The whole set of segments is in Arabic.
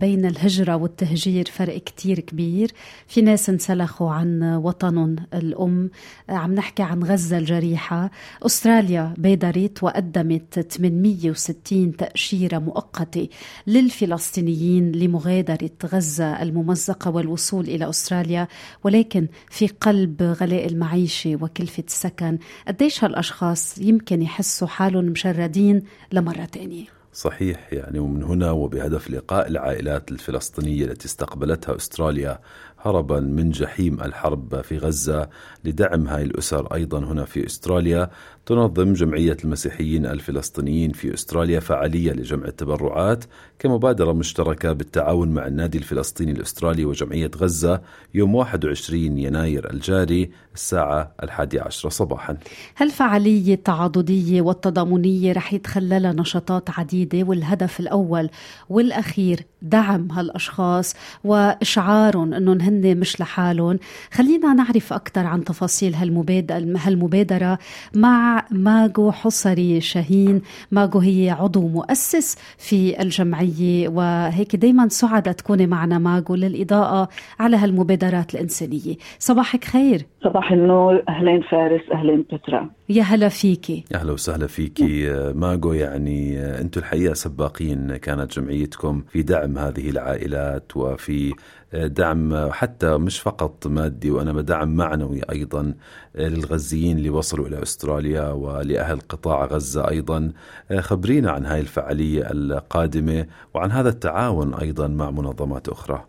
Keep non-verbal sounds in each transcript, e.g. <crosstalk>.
بين الهجرة والتهجير فرق كتير كبير. في ناس انسلخوا عن وطنهم الأم. عم نحكي عن غزة الجريحة. أستراليا بادرت وقدمت 860 تأشيرة مؤقتة للفلسطينيين لمغادرة غزة الممزقة والوصول إلى أستراليا. ولكن في قلب غلاء المعيشة وكلفة السكن قديش هالأشخاص يمكن يحسوا حالهم مشردين لمرة تانية؟ صحيح يعني ومن هنا وبهدف لقاء العائلات الفلسطينية التي استقبلتها أستراليا هربا من جحيم الحرب في غزة لدعم هاي الأسر أيضا هنا في أستراليا. تنظم جمعية المسيحيين الفلسطينيين في أستراليا فعالية لجمع التبرعات كمبادرة مشتركة بالتعاون مع النادي الفلسطيني الأسترالي وجمعية غزة يوم 21 يناير الجاري الساعة الحادية عشرة صباحا. هالفعالية التعاضدية والتضامنية رح يتخللها نشاطات عديدة والهدف الأول والأخير دعم هالأشخاص وإشعارهم أنهم هن مش لحالهم. خلينا نعرف أكثر عن تفاصيل هالمبادرة مع ماجو حصري شاهين ماجو هي عضو مؤسس في الجمعية وهيك دايما سعدة تكوني معنا ماجو للإضاءة على هالمبادرات الإنسانية. صباحك خير. صباح النور. أهلين فارس أهلين بترا. يا هلا فيكي. أهلا وسهلا فيكي. <laughs> ماجو يعني أنتم الحقيقة سباقين كانت جمعيتكم في دعم هذه العائلات وفي دعم حتى مش فقط مادي وانما دعم معنوي أيضا للغزيين اللي وصلوا إلى أستراليا ولأهل قطاع غزة أيضا خبرينا عن هاي الفعالية القادمة وعن هذا التعاون أيضا مع منظمات أخرى.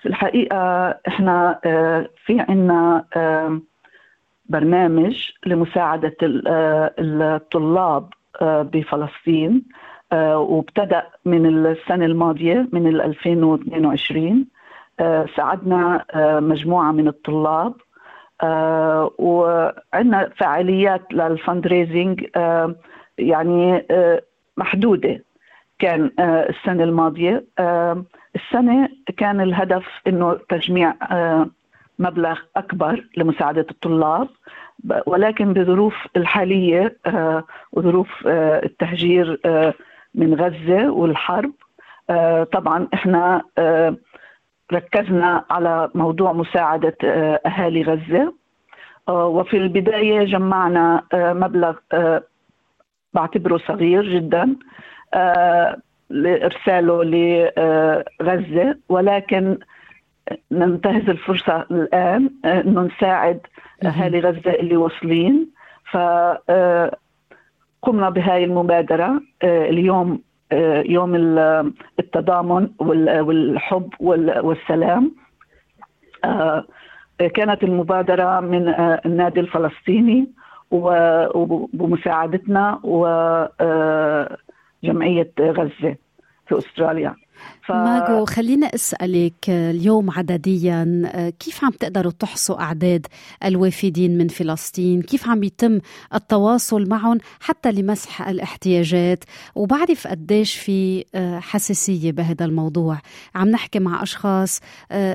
في الحقيقة إحنا في عنا برنامج لمساعدة الطلاب بفلسطين وابتدأ من السنة الماضية من 2022 ساعدنا مجموعة من الطلاب وعندنا فعاليات للفند ريزنج يعني محدودة. كان السنة الماضية السنة كان الهدف إنه تجميع مبلغ أكبر لمساعدة الطلاب ولكن بظروف الحالية وظروف التهجير من غزة والحرب طبعا إحنا ركزنا على موضوع مساعدة أهالي غزة. وفي البداية جمعنا مبلغ بعتبره صغير جدا لإرساله لغزة ولكن ننتهز الفرصة الآن أنه نساعد أهالي غزة اللي واصلين. ف قمنا بهاي المبادرة اليوم يوم التضامن والحب والسلام. كانت المبادرة من النادي الفلسطيني وبمساعدتنا وجمعية غزة في أستراليا. ف... ماجو خلينا أسألك اليوم عدديا كيف عم تقدروا تحصوا أعداد الوافدين من فلسطين؟ كيف عم يتم التواصل معهم حتى لمسح الاحتياجات؟ وبعرف قديش في حساسية بهذا الموضوع، عم نحكي مع أشخاص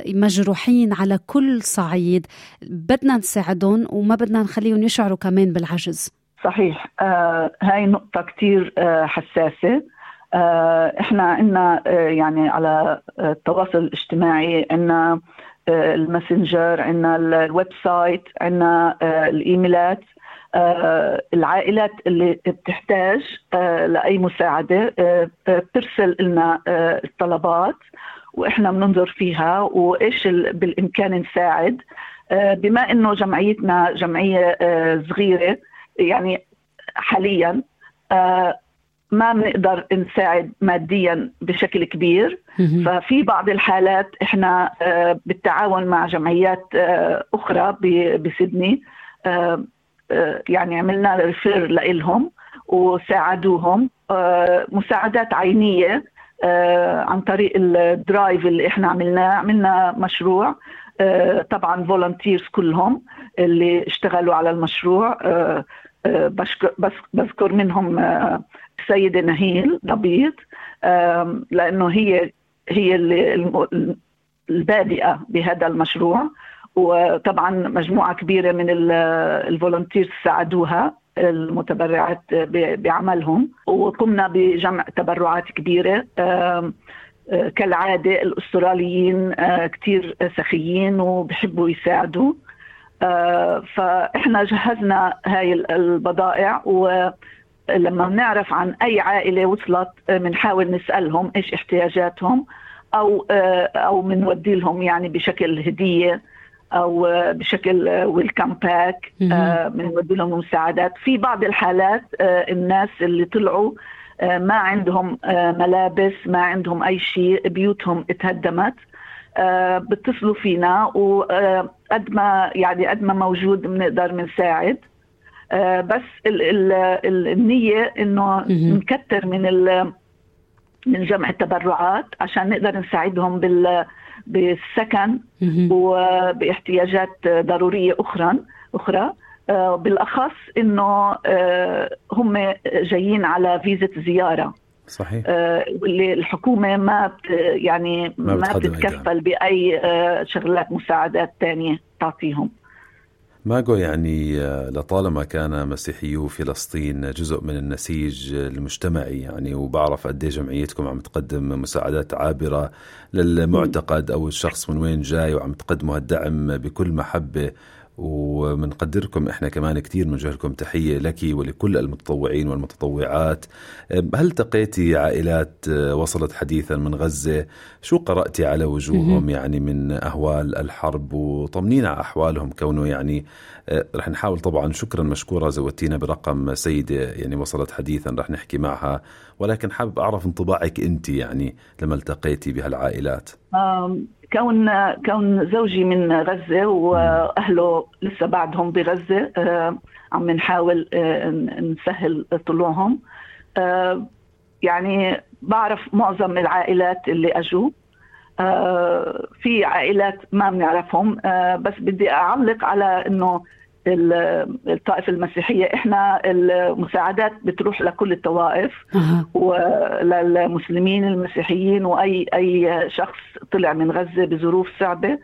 مجروحين على كل صعيد، بدنا نساعدهم وما بدنا نخليهم يشعروا كمان بالعجز. صحيح آه هاي نقطة كتير آه حساسة إحنا عندنا يعني على التواصل الاجتماعي عندنا ال Messenger عندنا ال website عندنا الإيميلات العائلات اللي بتحتاج لأي مساعدة بترسل لنا الطلبات وإحنا بننظر فيها وإيش بالإمكان نساعد. بما إنه جمعيتنا جمعية صغيرة يعني حاليا ما بنقدر نساعد ماديا بشكل كبير. ففي بعض الحالات إحنا بالتعاون مع جمعيات أخرى بسيدني يعني عملنا refer لهم وساعدوهم. مساعدات عينية عن طريق ال drive اللي إحنا عملناه. عملنا مشروع طبعا volunteers كلهم اللي اشتغلوا على المشروع بذكر منهم السيدة نهيل نبيض لأنه هي هي البادئة بهذا المشروع وطبعا مجموعة كبيرة من الفولنتيرز ساعدوها المتبرعات بعملهم وقمنا بجمع تبرعات كبيرة كالعادة الأستراليين كتير سخيين وبحبوا يساعدوا. فإحنا جهزنا هاي البضائع و لما بنعرف عن أي عائلة وصلت بنحاول نسألهم إيش احتياجاتهم أو أو بنودي لهم يعني بشكل هدية أو بشكل ويلكم باك بنودي لهم مساعدات. في بعض الحالات الناس اللي طلعوا ما عندهم ملابس ما عندهم أي شيء بيوتهم اتهدمت بتصلوا فينا وقد ما يعني قد ما موجود بنقدر بنساعد. بس ال ال ال النية إنه نكتر من من جمع التبرعات عشان نقدر نساعدهم بال بالسكن وباحتياجات ضرورية أخرى أخرى. بالأخص إنه هم جايين على فيزة زيارة. صحيح. واللي الحكومة ما بت يعني ما, ما بتتكفل بأي شغلات مساعدات ثانية تعطيهم. ماجو يعني لطالما كان مسيحيو فلسطين جزء من النسيج المجتمعي يعني وبعرف قد جمعيتكم عم تقدم مساعدات عابرة للمعتقد أو الشخص من وين جاي وعم تقدموا هالدعم بكل محبة ومنقدركم إحنا كمان كثير بنوجه لكم تحية لك ولكل المتطوعين والمتطوعات. هل تقيتي عائلات وصلت حديثا من غزة؟ شو قراتي على وجوههم؟ يعني من أهوال الحرب وطمنينا على أحوالهم كونه يعني رح نحاول طبعا شكرا مشكورة زودتينا برقم سيدة يعني وصلت حديثا رح نحكي معها ولكن حابب أعرف انطباعك أنت يعني لما التقيتي بهالعائلات. كون كون زوجي من غزة وأهله لسه بعدهم بغزة عم نحاول نسهل طلوعهم. يعني بعرف معظم العائلات اللي أجوا. في عائلات ما بنعرفهم بس بدي أعلق على أنه الطائفة المسيحية إحنا المساعدات بتروح لكل الطوائف وللمسلمين المسيحيين وأي أي شخص طلع من غزة بظروف صعبة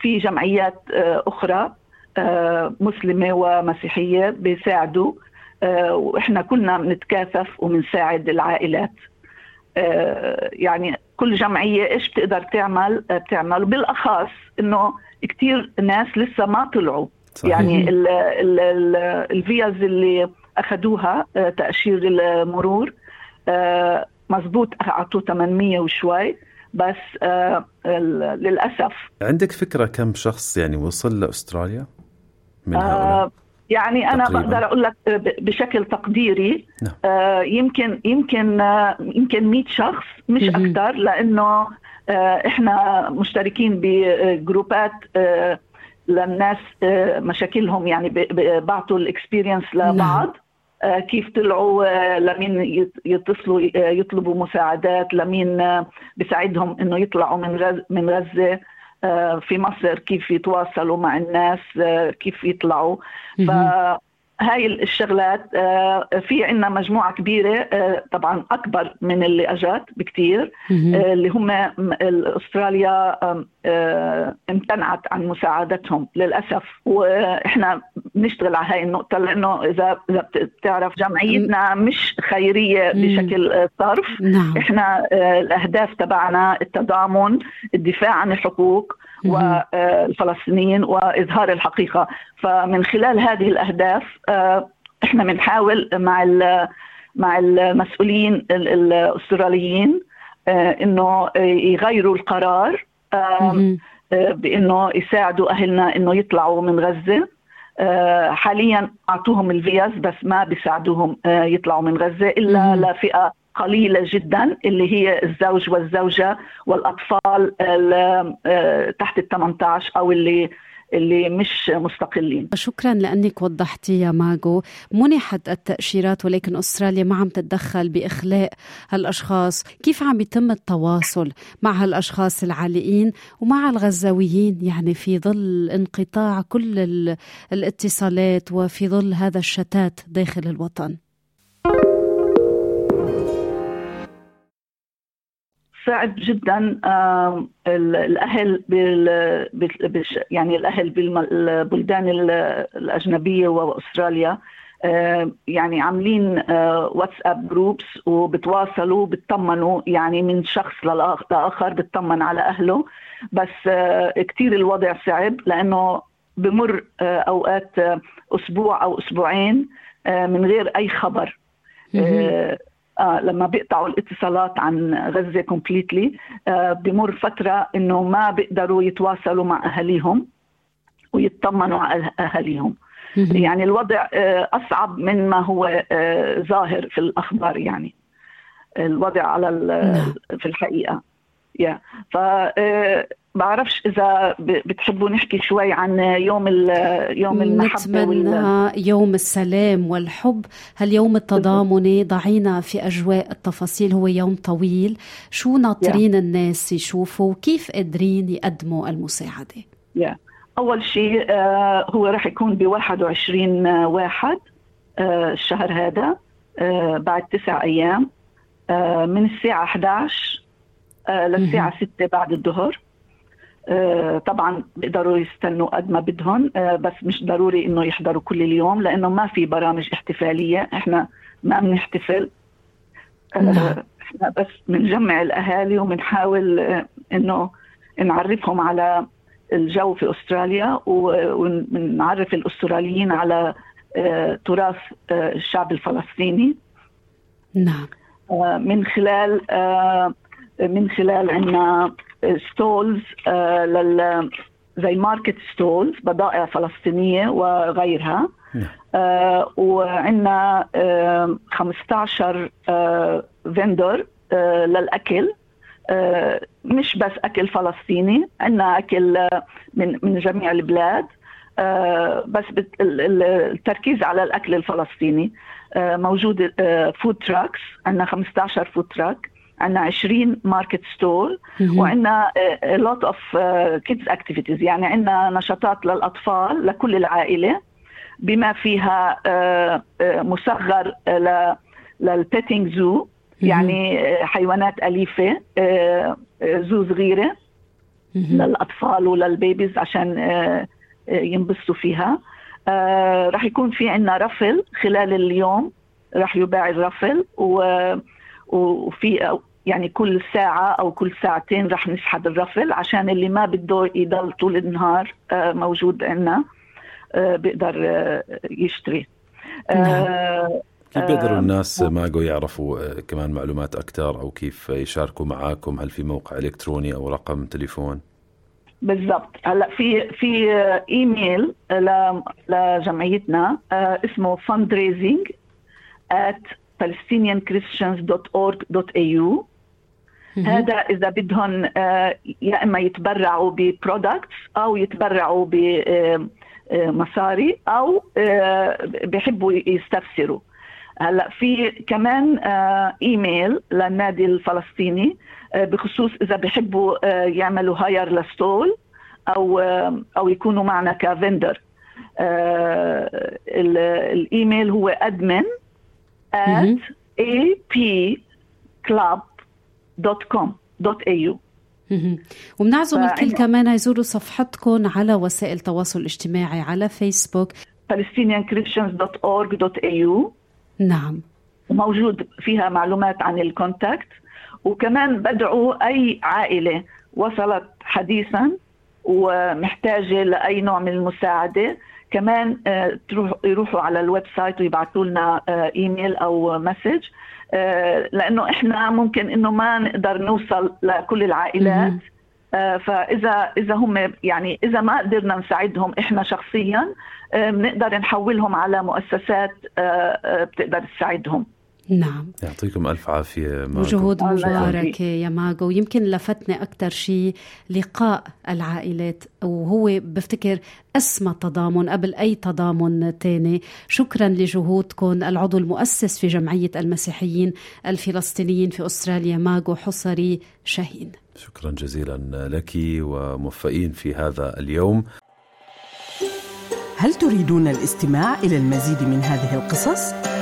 في جمعيات أخرى مسلمة ومسيحية بيساعدوا وإحنا كلنا بنتكاثف وبنساعد العائلات. يعني كل جمعية إيش بتقدر تعمل؟ بتعمل. وبالأخص إنه كثير ناس لسه ما طلعوا. صحيح. يعني الفيز اللي اخذوها تأشير المرور مزبوط اعطوه 800 وشوي. بس للأسف. عندك فكرة كم شخص يعني وصل لأستراليا؟ من هؤلاء؟ يعني أنا تقريباً. بقدر أقول لك بشكل تقديري نعم. آه يمكن يمكن آه يمكن 100 شخص مش أكثر لأنه آه إحنا مشتركين بجروبات آه للناس آه مشاكلهم يعني بعطوا الإكسبيرينس لبعض نعم. آه كيف طلعوا لمين يتصلوا يطلبوا مساعدات لمين بيساعدهم إنه يطلعوا من من غزة في مصر كيف يتواصلوا مع الناس كيف يطلعوا. فهاي الشغلات في عندنا مجموعة كبيرة طبعا أكبر من اللي أجت بكتير اللي هم أستراليا امتنعت عن مساعدتهم للأسف. وإحنا بنشتغل على هاي النقطة لأنه إذا إذا بتعرف جمعيتنا مش خيرية بشكل صرف. نعم. إحنا الأهداف تبعنا التضامن الدفاع عن الحقوق والفلسطينيين وإظهار الحقيقة. فمن خلال هذه الأهداف إحنا بنحاول مع مع المسؤولين الأستراليين إنه يغيروا القرار بإنه يساعدوا أهلنا إنه يطلعوا من غزة. حاليا أعطوهم الفيز بس ما بيساعدوهم يطلعوا من غزة إلا لفئة قليلة جدا اللي هي الزوج والزوجة والأطفال تحت ال 18 أو اللي اللي مش مستقلين. شكرا لأنك وضحتي يا ماجو منحت التأشيرات ولكن أستراليا ما عم تتدخل بإخلاء هالأشخاص. كيف عم يتم التواصل مع هالأشخاص العالقين ومع الغزاويين؟ يعني في ظل انقطاع كل الاتصالات وفي ظل هذا الشتات داخل الوطن. صعب جدا الأهل بال يعني الأهل بالبلدان الأجنبية وأستراليا يعني عاملين واتساب groups وبتواصلوا بتطمنوا يعني من شخص لآخر بتطمن على أهله. بس كثير الوضع صعب لأنه بمر أوقات أسبوع أو أسبوعين من غير أي خبر. آه لما بيقطعوا الاتصالات عن غزة completely آه بمر فترة إنه ما بيقدروا يتواصلوا مع أهاليهم ويطمنوا على أهاليهم. يعني الوضع آه أصعب من ما هو ظاهر في الأخبار يعني. الوضع على نعم. في الحقيقة. يا ف آه، بعرفش إذا بتحبوا نحكي شوي عن يوم يوم المحبة نتمنى يوم السلام والحب. هاليوم التضامني ضعينا في أجواء التفاصيل؟ هو يوم طويل. شو ناطرين yeah. الناس يشوفوا؟ وكيف قادرين يقدموا المساعدة؟ Yeah. أول شيء آه هو راح يكون ب 21 واحد آه الشهر هذا آه بعد تسع أيام آه من الساعة 11 آه للساعة 6 بعد الظهر. آه، طبعا بيقدروا يستنوا قد ما بدهم آه، بس مش ضروري إنه يحضروا كل اليوم لأنه ما في برامج احتفالية. إحنا ما بنحتفل آه، نعم. إحنا بس بنجمع الأهالي وبنحاول إنه نعرفهم على الجو في أستراليا ونعرف الأستراليين على تراث الشعب الفلسطيني. نعم. من خلال من خلال عندنا stalls آه، لل زي market stalls بضائع فلسطينية وغيرها. نعم. آه وعندنا آه 15 آه vendor آه للأكل. آه مش بس أكل فلسطيني عندنا أكل آه، من من جميع البلاد. آه بس التركيز على الأكل الفلسطيني. آه موجود آه food trucks عندنا 15 food truck عندنا 20 market stall وعندنا lot of kids activities يعني عندنا نشاطات للأطفال لكل العائلة بما فيها آه، آه، مصغر للبيتنج زو يعني حيوانات أليفة آه، زو صغيرة للأطفال وللبيبيز عشان ينبسطوا فيها. راح يكون في عندنا رفل خلال اليوم راح يباع الرفل و وفي يعني كل ساعة أو كل ساعتين رح نسحب الرفل عشان اللي ما بده يضل طول النهار آه، موجود عندنا آه، بيقدر آه، يشتري نعم. كيف بيقدروا الناس ماجو يعرفوا كمان معلومات أكثر أو كيف يشاركوا معاكم هل في موقع إلكتروني أو رقم تليفون؟ بالضبط هلا في في إيميل لجمعيتنا اسمه fundraising at palestinianchristians.org.au هذا إذا بدهم آه، يا إما يتبرعوا ب products أو يتبرعوا بمصاري أو آه، بحبوا يستفسروا. هلا في كمان آه، إيميل للنادي الفلسطيني بخصوص إذا بحبوا يعملوا hire ل stall أو أو يكونوا معنا ك vendor. الإيميل هو admin at apclub.com.au وبنعزم الكل كمان يزوروا صفحتكم على وسائل التواصل الاجتماعي على فيسبوك. palestinianchristians.org.au نعم. وموجود فيها معلومات عن ال contact. وكمان بدعو أي عائلة وصلت حديثا ومحتاجة لأي نوع من المساعدة. كمان آه، يروحوا على ال website ويبعثوا لنا آه، إيميل أو message آه، لأنه إحنا ممكن إنه ما نقدر نوصل لكل العائلات. فاذا إذا هم يعني إذا ما قدرنا نساعدهم إحنا شخصيا بنقدر نحولهم على مؤسسات بتقدر تساعدهم. نعم. يعطيكم ألف عافية ماجو. وجهود مباركة يا ماجو. ويمكن لفتني أكثر شيء لقاء العائلات وهو بفتكر أسمى تضامن قبل أي تضامن تاني. شكرا لجهودكم. العضو المؤسس في جمعية المسيحيين الفلسطينيين في أستراليا ماجو حصري شاهين شكرا جزيلا لك وموفقين في هذا اليوم. هل تريدون الاستماع إلى المزيد من هذه القصص؟